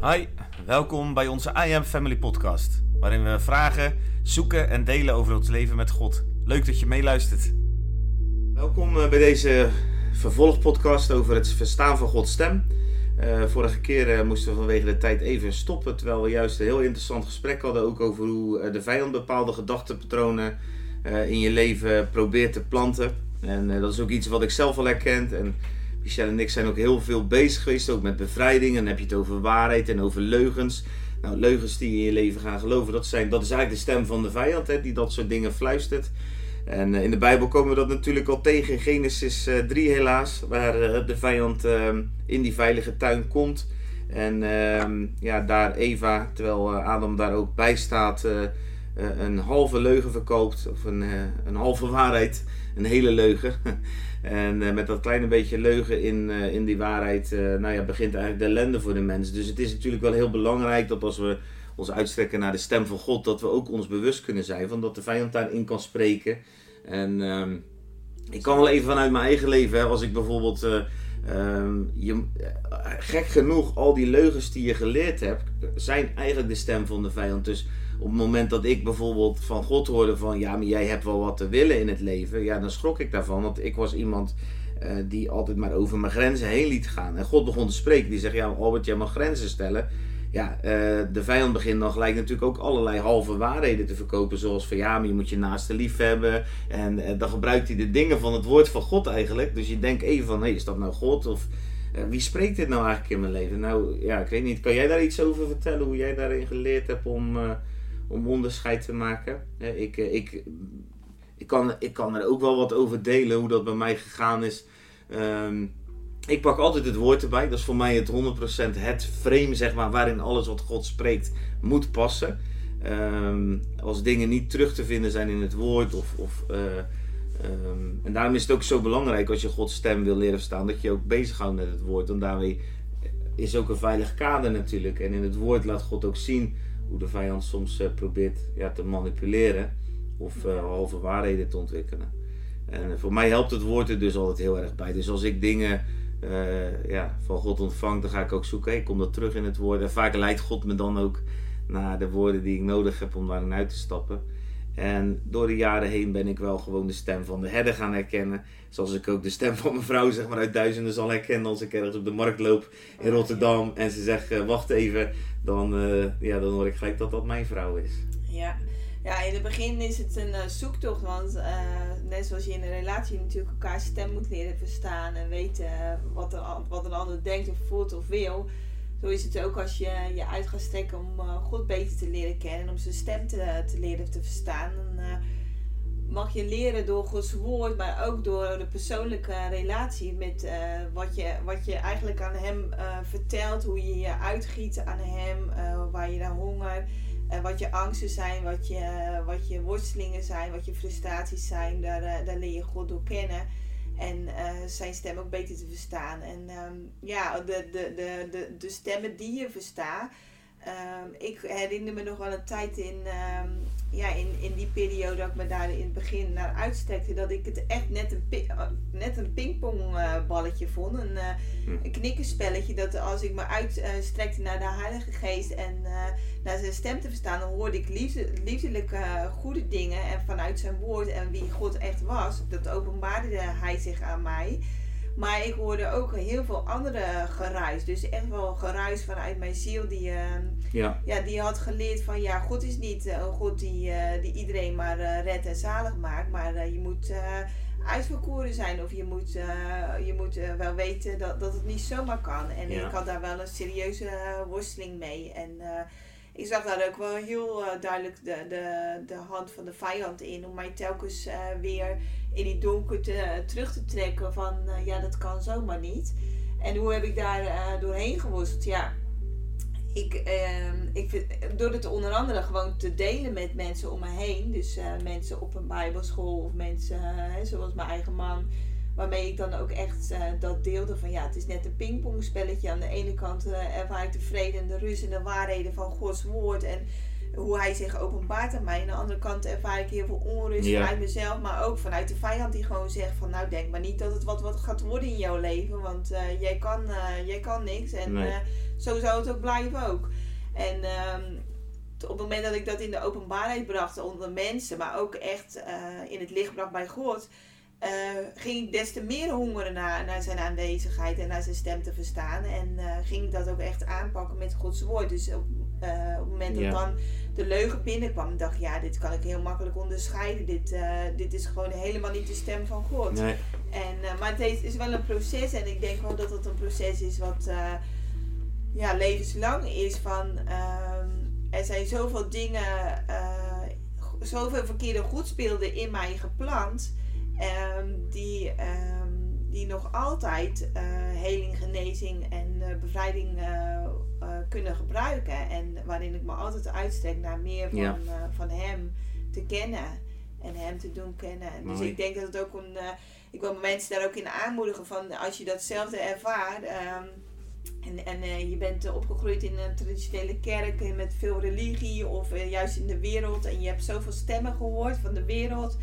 Hi, welkom bij onze I Am Family podcast, waarin we vragen, zoeken en delen over ons leven met God. Leuk dat je meeluistert. Welkom eh, bij deze vervolgpodcast over het verstaan van Gods stem. Uh, vorige keer uh, moesten we vanwege de tijd even stoppen, terwijl we juist een heel interessant gesprek hadden ook over hoe de vijand bepaalde gedachtenpatronen in je leven probeert te planten. En dat is ook iets wat ik zelf al herkend. En Michelle en ik zijn ook heel veel bezig geweest, ook met bevrijding. En dan heb je het over waarheid en over leugens. Nou, leugens die in je leven gaan geloven, dat, zijn, dat is eigenlijk de stem van de vijand, hè, die dat soort dingen fluistert. En in de Bijbel komen we dat natuurlijk al tegen in Genesis 3 helaas, waar de vijand in die veilige tuin komt. En ja, daar Eva, terwijl Adam daar ook bij staat, een halve leugen verkoopt, of een, een halve waarheid, een hele leugen. En met dat kleine beetje leugen in, in die waarheid, nou ja, begint eigenlijk de ellende voor de mens. Dus het is natuurlijk wel heel belangrijk dat als we ons uitstrekken naar de stem van God, dat we ook ons bewust kunnen zijn van dat de vijand daarin kan spreken. En um, ik kan wel even vanuit mijn eigen leven, hè, als ik bijvoorbeeld, um, je, gek genoeg, al die leugens die je geleerd hebt, zijn eigenlijk de stem van de vijand. Dus op het moment dat ik bijvoorbeeld van God hoorde van, ja, maar jij hebt wel wat te willen in het leven, ja, dan schrok ik daarvan, want ik was iemand uh, die altijd maar over mijn grenzen heen liet gaan. En God begon te spreken, die zegt, ja, Albert, jij mag grenzen stellen ja, uh, de vijand begint dan gelijk natuurlijk ook allerlei halve waarheden te verkopen. Zoals van ja, maar je moet je naaste lief hebben. En uh, dan gebruikt hij de dingen van het woord van God eigenlijk. Dus je denkt even van, hé, hey, is dat nou God? Of wie spreekt dit nou eigenlijk in mijn leven? Nou, ja, ik weet niet. Kan jij daar iets over vertellen? Hoe jij daarin geleerd hebt om, om onderscheid te maken? ik, ik, ik, kan, ik kan er ook wel wat over delen, hoe dat bij mij gegaan is. Um, ik pak altijd het woord erbij. Dat is voor mij het 100% het frame, zeg maar, waarin alles wat God spreekt moet passen. Um, als dingen niet terug te vinden zijn in het woord. Of, of, uh, um, en daarom is het ook zo belangrijk als je Gods stem wil leren verstaan, dat je ook bezighoudt met het woord. Want daarmee is ook een veilig kader natuurlijk. En in het woord laat God ook zien hoe de vijand soms uh, probeert ja, te manipuleren. Of uh, halve waarheden te ontwikkelen. En voor mij helpt het woord er dus altijd heel erg bij. Dus als ik dingen ja, van God ontvang, dan ga ik ook zoeken. Ik kom dat terug in het woord. En vaak leidt God me dan ook naar de woorden die ik nodig heb om daarin uit te stappen. En door de jaren heen ben ik wel gewoon de stem van de herder gaan herkennen. Zoals ik ook de stem van mijn vrouw zeg maar, uit duizenden zal herkennen als ik ergens op de markt loop in Rotterdam. En ze zegt, uh, wacht even, dan, uh, ja, dan hoor ik gelijk dat dat mijn vrouw is. Ja, ja, in het begin is het een uh, zoektocht, want net zoals je in een relatie natuurlijk elkaar stem moet leren verstaan en weten wat, er, wat een ander denkt of voelt of wil. Zo is het ook als je je uit gaat strekken om God beter te leren kennen en om zijn stem te, leren te verstaan. Dan mag je leren door Gods woord, maar ook door de persoonlijke relatie met wat, je, wat je eigenlijk aan Hem vertelt, hoe je je uitgiet aan Hem, waar je naar honger uh, wat je angsten zijn, wat je, wat je worstelingen zijn, wat je frustraties zijn, daar, daar leer je God door kennen. En uh, zijn stem ook beter te verstaan. En um, ja, de, de, de, de, de stemmen die je verstaat. Um, ik herinner me nog wel een tijd in, um, ja, in, in die periode dat ik me daar in het begin naar uitstrekte. Dat ik het echt net een, net een pingpongballetje vond. Een, uh, een knikkerspelletje. Dat als ik me uitstrekte naar de Heilige Geest en uh, naar zijn stem te verstaan, dan hoorde ik liefde, liefdelijke goede dingen. En vanuit zijn woord en wie God echt was, dat openbaarde hij zich aan mij. Maar ik hoorde ook heel veel andere geruis. Dus echt wel geruis vanuit mijn ziel. Die, uh, ja. Ja, die had geleerd van ja, God is niet een God die, uh, die iedereen maar uh, redt en zalig maakt. Maar je moet uitverkoren zijn. Of je moet, je moet wel weten dat, dat het niet zomaar kan. En ja. ik had daar wel een serieuze worsteling mee. En ik zag daar ook wel heel duidelijk de, de, de hand van de vijand in. Om mij telkens weer in die donker te, terug te trekken van uh, ja, dat kan zomaar niet. En hoe heb ik daar doorheen geworsteld? Ja, ik, ehm, ik vind, door het onder andere gewoon te delen met mensen om me heen. Dus mensen op een bijbelschool of mensen zoals mijn eigen man Waarmee ik dan ook echt dat deelde van ja, het is net een pingpongspelletje. Aan de ene kant ervaar ik de vrede en de rust en de waarheden van Gods woord. En hoe hij zich openbaart aan mij. Aan de andere kant ervaar ik heel veel onrust Ja. vanuit mezelf, maar ook vanuit de vijand die gewoon zegt van nou denk maar niet dat het wat, wat gaat worden in jouw leven, want eh, jij, kan, eh, jij kan niks en Nee. eh, zo zou het ook blijven ook. En ehm, op het moment dat ik dat in de openbaarheid bracht onder mensen, maar ook echt in het licht bracht bij God, ging ik des te meer hongeren naar, naar zijn aanwezigheid en naar zijn stem te verstaan. En ging ik dat ook echt aanpakken met Gods woord. Dus op, eh, op het moment dat Ja. dan de leugen binnenkwam, dacht ik, ja, dit kan ik heel makkelijk onderscheiden. Dit, eh, dit is gewoon helemaal niet de stem van God. Nee. En, eh, maar het is, wel een proces en ik denk wel dat het een proces is wat ja, levenslang is. Van, ehm, er zijn zoveel dingen, zoveel verkeerde goedspeelden in mij geplant, ehm, die, ehm, die nog altijd heling, genezing en bevrijding eh, kunnen gebruiken. En waarin ik me altijd uitstrek naar meer van, Ja. eh, van hem te kennen en hem te doen kennen. En Dus ik denk dat het ook een. eh, ik wil mensen daar ook in aanmoedigen van als je datzelfde ervaart. ehm, en, en je bent opgegroeid in een traditionele kerk met veel religie of juist in de wereld. En je hebt zoveel stemmen gehoord van de wereld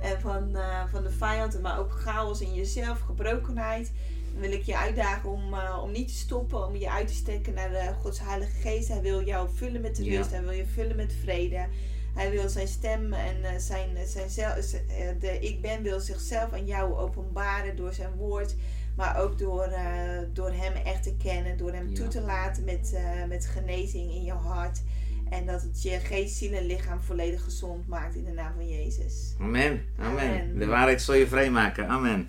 en van, van de vijand, maar ook chaos in jezelf, gebrokenheid. Wil ik je uitdagen om, eh, om niet te stoppen, om je uit te strekken naar de Gods Heilige Geest. Hij wil jou vullen met de Ja. rust, hij wil je vullen met vrede. Hij wil zijn stem en eh, zijn, zijn zel- z- eh, de ik ben wil zichzelf aan jou openbaren door zijn woord. Maar ook door, eh, door hem echt te kennen, door hem Ja. toe te laten met, eh, met genezing in je hart. En dat het je geest, ziel en lichaam volledig gezond maakt in de naam van Jezus. Amen. Amen. Amen. De waarheid zal je vrijmaken. Amen.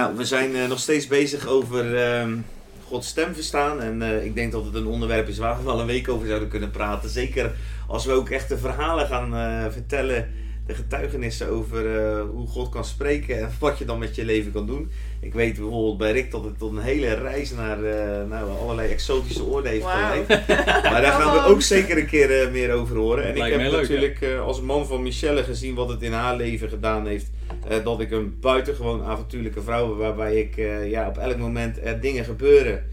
Nou, we zijn eh, nog steeds bezig over ehm, Gods stem verstaan. En eh, ik denk dat het een onderwerp is waar we wel een week over zouden kunnen praten. Zeker als we ook echt de verhalen gaan eh, vertellen. De getuigenissen over eh, hoe God kan spreken en wat je dan met je leven kan doen. Ik weet bijvoorbeeld bij Rick dat het tot een hele reis naar eh, nou, allerlei exotische oorden heeft geleid. Maar daar gaan we ook zeker een keer eh, meer over horen. En ik heb leuk, natuurlijk eh, als man van Michelle gezien wat het in haar leven gedaan heeft. Eh, dat ik een buitengewoon avontuurlijke vrouw ben, waarbij ik eh, ja, op elk moment er dingen gebeuren.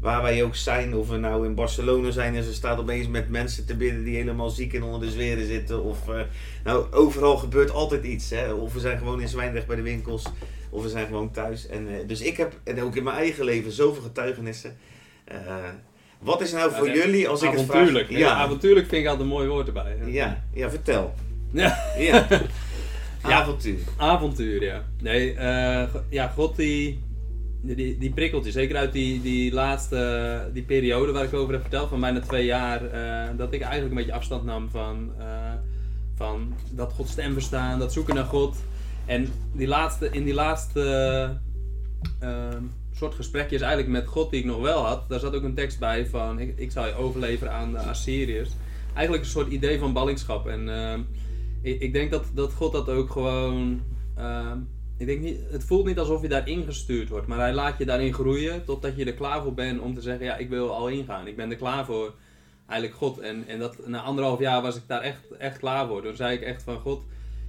Waar wij ook zijn, of we nou in Barcelona zijn en ze staat opeens met mensen te bidden die helemaal ziek en onder de zweren zitten. Of eh, nou, overal gebeurt altijd iets. Hè? Of we zijn gewoon in Zwijndrecht bij de winkels, of we zijn gewoon thuis. En, eh, dus ik heb, en ook in mijn eigen leven, zoveel getuigenissen. Eh, wat is nou voor jullie als ik het vraag? Ja, avontuurlijk vind ik altijd een mooi woord erbij. hè. ja, ja, vertel. Ja. Ja. Ja. Avontuur. Avontuur, ja. Nee, eh, ja, God die, die, die prikkelt je. Zeker uit die, die laatste die periode waar ik over heb verteld, van bijna twee jaar. eh, dat ik eigenlijk een beetje afstand nam van, eh, van dat Gods stem verstaan, dat zoeken naar God. En die laatste, in die laatste ehm, soort gesprekjes eigenlijk met God die ik nog wel had, daar zat ook een tekst bij van ik, ik zal je overleveren aan de Assyriërs. Eigenlijk een soort idee van ballingschap. En ehm, ik, ik denk dat, dat God dat ook gewoon. ehm, ik denk niet, het voelt niet alsof je daarin gestuurd wordt, maar hij laat je daarin groeien totdat je er klaar voor bent om te zeggen: Ja, ik wil al ingaan. Ik ben er klaar voor. Eigenlijk God. En, en dat, na anderhalf jaar was ik daar echt, echt klaar voor. Toen zei ik echt van God.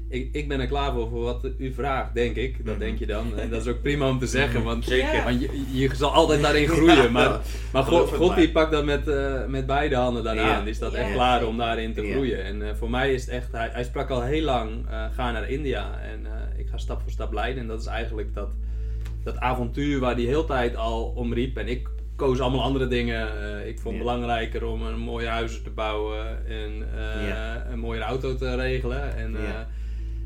Ik, ik ben er klaar voor voor wat u vraagt, denk ik. Dat Mhm. denk je dan. En dat is ook prima om te zeggen, want, Zeker. want je, je zal altijd daarin groeien. Maar, maar God, God die pakt dat met, eh, met beide handen daaraan. Ja. Die staat Ja. echt klaar om daarin te Ja. groeien. En eh, voor mij is het echt, hij, hij sprak al heel lang, eh, ga naar India. En eh, ik ga stap voor stap leiden. En dat is eigenlijk dat, dat avontuur waar die heel tijd al om riep. En ik koos allemaal andere dingen. Eh, ik vond het Ja. belangrijker om een mooie huizen te bouwen. En eh, Ja. een mooie auto te regelen. En, eh, Ja.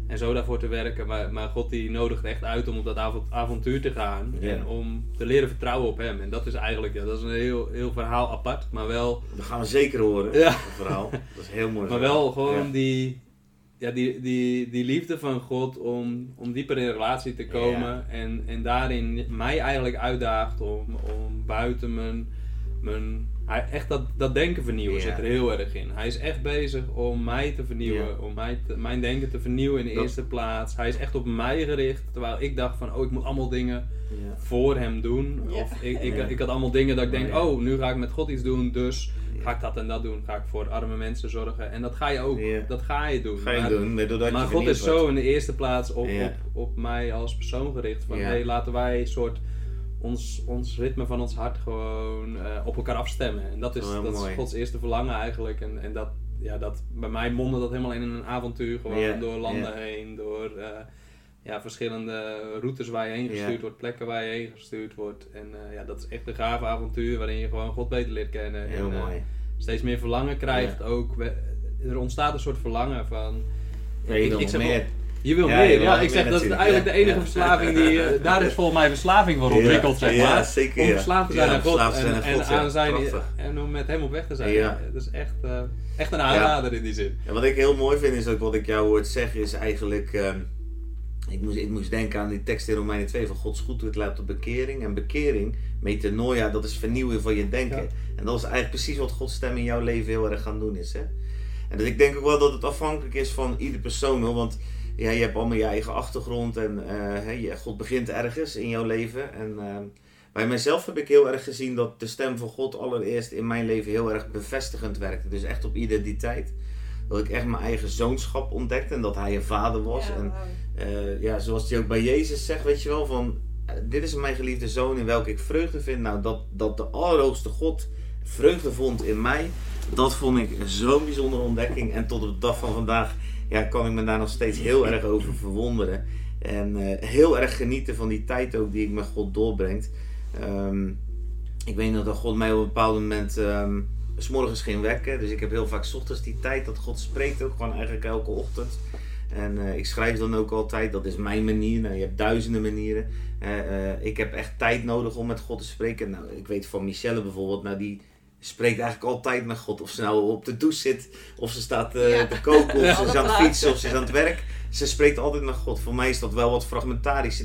En zo daarvoor te werken. Maar, maar God die nodigt echt uit om op dat avont- avontuur te gaan. Ja. En om te leren vertrouwen op hem. En dat is eigenlijk, ja, dat is een heel, heel verhaal apart. Maar wel, Dat gaan we zeker horen, Ja. het verhaal. Dat is heel mooi. maar verhaal. wel gewoon Ja. die, ja, die, die, die liefde van God om, om dieper in relatie te komen. En, en daarin mij eigenlijk uitdaagt om, om buiten mijn, mijn hij, echt dat, dat denken vernieuwen zit er heel erg in. Hij is echt bezig om mij te vernieuwen, om mij te- mijn denken te vernieuwen in de Dat- eerste plaats. Hij is echt op mij gericht, terwijl ik dacht van, oh ik moet allemaal dingen voor hem doen. Of ik, ik, ik had allemaal dingen dat ik denk, Ja. oh nu ga ik met God iets doen, dus ga ik dat en dat doen. Ga ik voor arme mensen zorgen. En dat ga je ook, dat ga je doen. Ga je maar doen, maar doordat maar je God is zo in de eerste plaats op, op, op mij als persoon gericht. Van Ja. hey, laten wij een soort ons, ons ritme van ons hart gewoon eh, op elkaar afstemmen. En dat is, Oh, dat is. Gods eerste verlangen eigenlijk. En, en dat, ja, dat, bij mij mondde dat helemaal in een avontuur. Gewoon door landen heen, door eh, ja, verschillende routes waar je heen gestuurd wordt, plekken waar je heen gestuurd wordt. En eh, ja, dat is echt een gaaf avontuur waarin je gewoon God beter leert kennen. Heel en, mooi. steeds meer verlangen krijgt ook. We- Er ontstaat een soort verlangen van... Zeg wel- meer. Je wil Ja, meer, je wil ja. Ik zeg, meer dat is eigenlijk ja. de enige Ja. verslaving die... eh, daar is volgens mij verslaving voor ontwikkeld, zeg Ja, maar. zeker, Om verslaafd te zijn aan God en, zijn aan en God, ja. aan zijn... En om met hem op weg te zijn. Ja. Dat is echt, eh, echt een aanrader in die zin. En wat ik heel mooi vind is ook wat ik jou hoort zeggen is eigenlijk... ehm, ik, moest, ik moest denken aan die tekst in Romeinen 2 van Gods goedheid leidt tot bekering. En bekering, metanoia, dat is vernieuwen van je denken. En dat is eigenlijk precies wat Gods stem in jouw leven heel erg gaan doen is. Hè? En dus ik denk ook wel dat het afhankelijk is van ieder persoon. Hoor, want ja, je hebt allemaal je eigen achtergrond en eh, je, God begint ergens in jouw leven. En ehm, bij mijzelf heb ik heel erg gezien dat de stem van God allereerst in mijn leven heel erg bevestigend werkte. Dus echt op identiteit. Dat ik echt mijn eigen zoonschap ontdekte en dat hij een vader was. Ja, en eh, ja, zoals hij ook bij Jezus zegt, weet je wel, van eh, dit is mijn geliefde zoon in welke ik vreugde vind. Nou, dat, dat de Allerhoogste God vreugde vond in mij, dat vond ik zo'n bijzondere ontdekking. En tot op de dag van vandaag ja, kan ik me daar nog steeds heel erg over verwonderen. En eh, heel erg genieten van die tijd ook die ik met God doorbrengt. Ehm, ik weet nog dat God mij op een bepaald moment ehm, s morgens wekken. Dus ik heb heel vaak 's ochtends die tijd dat God spreekt ook gewoon eigenlijk elke ochtend. En eh, ik schrijf dan ook altijd, dat is mijn manier. Nou, je hebt duizenden manieren. Eh, ik heb echt tijd nodig om met God te spreken. Nou, ik weet van Michelle bijvoorbeeld, nou die spreekt eigenlijk altijd met God. Of ze nou op de douche zit, of ze staat eh, Ja. te koken, of Ja. ze is aan het fietsen, of ze is aan het werk. Ze spreekt altijd met God. Voor mij is dat wel wat fragmentarisch.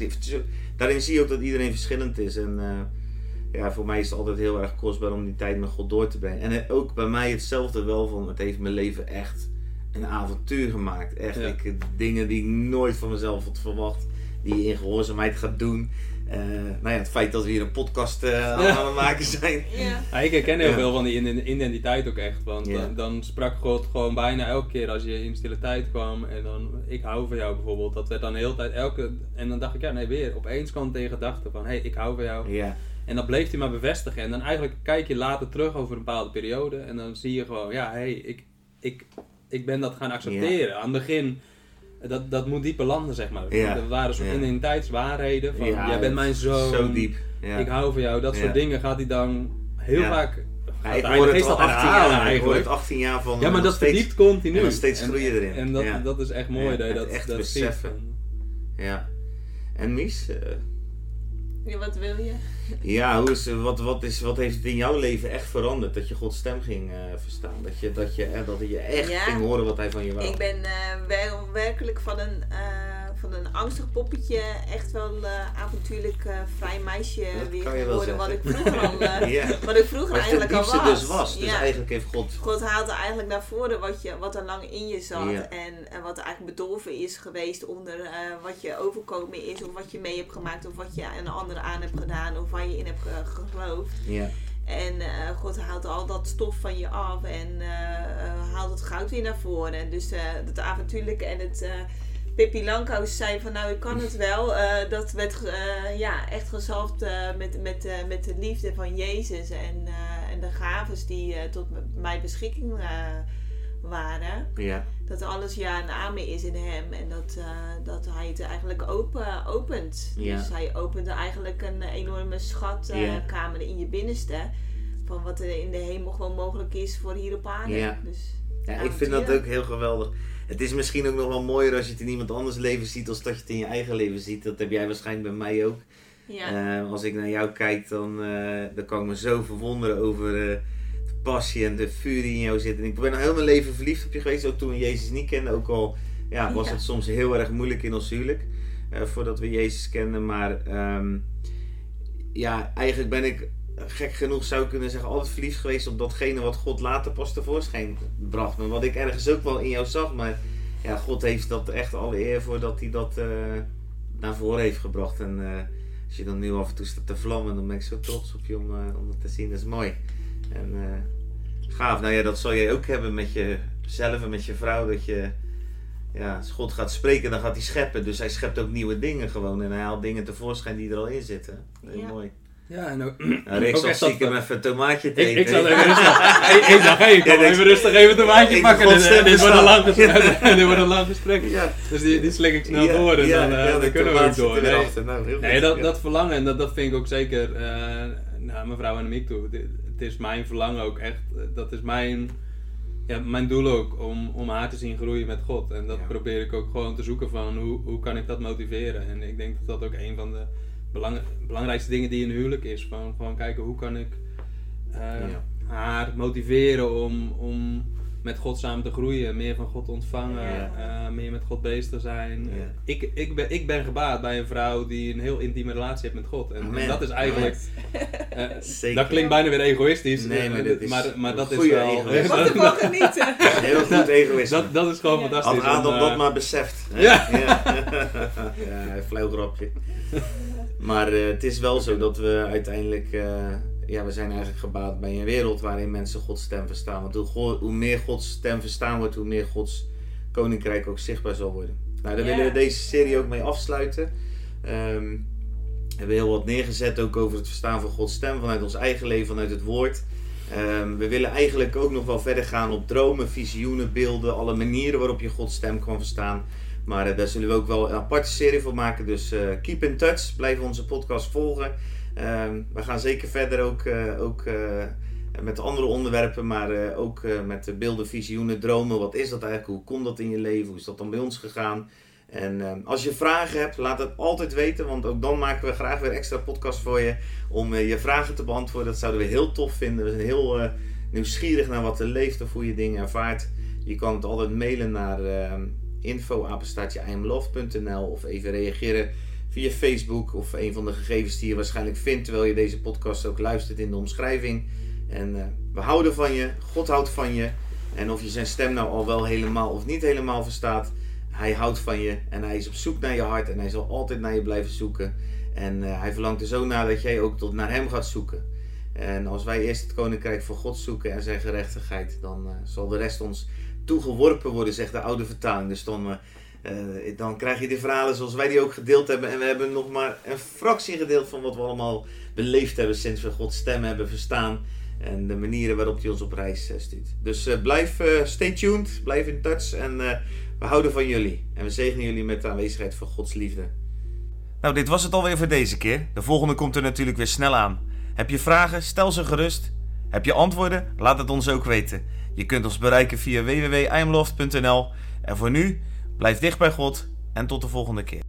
Daarin zie je ook dat iedereen verschillend is. En eh, ja, voor mij is het altijd heel erg kostbaar om die tijd met God door te brengen. En eh, ook bij mij hetzelfde wel van, het heeft mijn leven echt een avontuur gemaakt. Echt, Ja. ik, dingen die ik nooit van mezelf had verwacht, die je in gehoorzaamheid gaat doen. Eh, nou ja, het feit dat we hier een podcast eh, aan Ja. aan het maken zijn. Ja. Ja, ik herken heel Ja. veel van die in- identiteit ook echt. Want Ja. dan, dan sprak God gewoon bijna elke keer als je in stille tijd kwam. En dan, ik hou van jou bijvoorbeeld. Dat werd dan de hele tijd elke... En dan dacht ik, ja nee weer. Opeens kwam in gedachten van, hé hey, ik hou van jou. Ja, En dat bleef hij maar bevestigen. En dan eigenlijk kijk je later terug over een bepaalde periode. En dan zie je gewoon, ja hé, hey, ik, ik, ik ben dat gaan accepteren. Aan het begin... Dat, dat moet dieper landen, zeg maar. Ja. Er waren soort identiteitswaarheden van, jij bent mijn zoon, zo diep. Ik hou van jou. Dat soort dingen gaat hij dan heel vaak... Hij hoor de het al al 18 herhalen jaar, eigenlijk. het 18 jaar van. Ja, maar dat steeds- verdiept continu. en steeds groei je erin. En dat, Ja. dat is echt mooi Ja, dat je dat, echt dat ziet. beseffen. Ja. En Mies, eh, Ja, wat wil je? ja, hoe is, wat, wat, is, wat heeft het in jouw leven echt veranderd? Dat je Gods stem ging eh, verstaan? Dat je, dat, je, eh, dat je echt Ja. ging horen wat hij van je wou? Ik ben wel werkelijk van een, van een angstig poppetje echt wel eh, avontuurlijk eh, vrij meisje Dat weer wel geworden. Wat ik vroeger al, eh, ja. wat ik vroeger Wat eigenlijk al was. dus was. Dus Ja. eigenlijk heeft God... God haalde eigenlijk naar voren wat, je, wat er lang in je zat. Ja. En, en wat er eigenlijk bedolven is geweest onder eh, wat je overkomen is. Of wat je mee hebt gemaakt. Of wat je een ander aan hebt gedaan. Of waar je in hebt ge- geloofd. Ja. En eh, God haalt al dat stof van je af. En eh, eh, haalt het goud weer naar voren. En dus eh het avontuurlijke en het... Pippi Langkous zei van nou ik kan het wel. Eh, dat werd eh, ja, echt gezalfd eh, met, met, met de liefde van Jezus. En, en de gaves die tot mijn beschikking waren. Ja. Dat alles ja en amen is in hem. En dat, dat hij het eigenlijk open, opent. Ja. Dus hij opende eigenlijk een enorme schatkamer in je binnenste. Van wat er in de hemel gewoon mogelijk is voor hier op aarde. Ja. Dus, Ja, ik vind dat ook heel geweldig. Het is misschien ook nog wel mooier als je het in iemand anders leven ziet, als dat je het in je eigen leven ziet. Dat heb jij waarschijnlijk bij mij ook. Ja. Eh, als ik naar jou kijk, dan, eh, dan kan ik me zo verwonderen over eh, de passie en de vuur die in jou zit. En ik ben al heel mijn leven verliefd op je geweest, ook toen we Jezus niet kenden. Ook al ja, was Ja. het soms heel erg moeilijk in ons huwelijk, voordat we Jezus kenden. Maar ehm, ja, eigenlijk ben ik, gek genoeg zou ik kunnen zeggen, altijd verliefd geweest op datgene wat God later pas tevoorschijn bracht. Maar wat ik ergens ook wel in jou zag, maar ja, God heeft dat echt alle eer voor dat hij dat eh, naar voren heeft gebracht. En eh, als je dan nu af en toe staat te vlammen, dan ben ik zo trots op je om, eh, om dat te zien. Dat is mooi. En gaaf. Nou ja, dat zal jij ook hebben met jezelf en met je vrouw. Dat je, ja, als God gaat spreken, dan gaat hij scheppen. Dus hij schept ook nieuwe dingen gewoon. En hij haalt dingen tevoorschijn die er al in zitten. Heel Ja. mooi. Ja, en ook, Nou, Rick zal dat- stiekem even een tomaatje te Ik, eten. ik zat even rustig. ik, ik dacht, hey, ik kan Ja, wel ik- even rustig even een tomaatje ik pakken. Dit, dit, wordt een lang gesprek. dit wordt een lang gesprek. Ja. Dus die, die slik ik snel Ja, door en dan, eh, dan kunnen we ook door. Nee. Nou, heel nee goed. dat, dat verlangen, en dat, dat vind ik ook zeker eh, naar mijn vrouw en mij toe. Het, is mijn verlangen ook echt, eh, dat is mijn, ja, mijn doel ook, om, om haar te zien groeien met God. En dat probeer ik ook gewoon te zoeken van hoe, hoe kan ik dat motiveren. En ik denk dat dat ook een van de belang, belangrijkste dingen die in een huwelijk is. Van gewoon kijken hoe kan ik eh, Ja. haar motiveren om, om met God samen te groeien, meer van God ontvangen, Ja. eh, meer met God bezig te zijn. Ja. Ik, ik, ben, ik ben gebaat bij een vrouw die een heel intieme relatie heeft met God. En, dat is eigenlijk. eh, Zeker. dat klinkt bijna weer egoïstisch. Nee, maar dit is maar, maar dat is wel. egoïsme. Wat ervan genieten. Heel goed egoïsme. dat, dat is gewoon Ja. fantastisch. Had Adam dat maar beseft. hè? Ja. Ja, ja. Maar eh, het is wel zo dat we uiteindelijk... eh, ja, we zijn eigenlijk gebaat bij een wereld waarin mensen Gods stem verstaan. Want hoe, hoe meer Gods stem verstaan wordt, hoe meer Gods koninkrijk ook zichtbaar zal worden. Nou, daar willen we deze serie ook mee afsluiten. Ehm, we hebben heel wat neergezet ook over het verstaan van Gods stem vanuit ons eigen leven, vanuit het woord. Ehm, we willen eigenlijk ook nog wel verder gaan op dromen, visioenen, beelden, alle manieren waarop je Gods stem kan verstaan. Maar eh, daar zullen we ook wel een aparte serie voor maken. Dus eh, keep in touch. Blijf onze podcast volgen. Ehm, we gaan zeker verder ook, eh, ook met andere onderwerpen. Maar ook met de beelden, visioenen, dromen. Wat is dat eigenlijk? Hoe komt dat in je leven? Hoe is dat dan bij ons gegaan? En ehm, als je vragen hebt, laat het altijd weten. Want ook dan maken we graag weer extra podcast voor je. Om je vragen te beantwoorden. Dat zouden we heel tof vinden. We zijn heel nieuwsgierig naar wat er leeft of hoe je dingen ervaart. Je kan het altijd mailen naar ehm info@imlove.nl of even reageren via Facebook of een van de gegevens die je waarschijnlijk vindt terwijl je deze podcast ook luistert in de omschrijving. En eh, we houden van je, God houdt van je. En of je zijn stem nou al wel helemaal of niet helemaal verstaat, hij houdt van je en hij is op zoek naar je hart en hij zal altijd naar je blijven zoeken. En eh, hij verlangt er zo naar dat jij ook tot naar hem gaat zoeken. En als wij eerst het koninkrijk van God zoeken en zijn gerechtigheid, dan eh, zal de rest ons toegeworpen worden, zegt de oude vertaling. Dus dan, eh, dan krijg je de verhalen zoals wij die ook gedeeld hebben. En we hebben nog maar een fractie gedeeld van wat we allemaal beleefd hebben sinds we Gods stem hebben verstaan. En de manieren waarop hij ons op reis eh, stuurt. Dus eh, blijf, stay tuned, blijf in touch en we houden van jullie. En we zegenen jullie met de aanwezigheid van Gods liefde. Nou, dit was het alweer voor deze keer. De volgende komt er natuurlijk weer snel aan. Heb je vragen? Stel ze gerust. Heb je antwoorden? Laat het ons ook weten. Je kunt ons bereiken via www.imloft.nl. En voor nu, blijf dicht bij God en tot de volgende keer.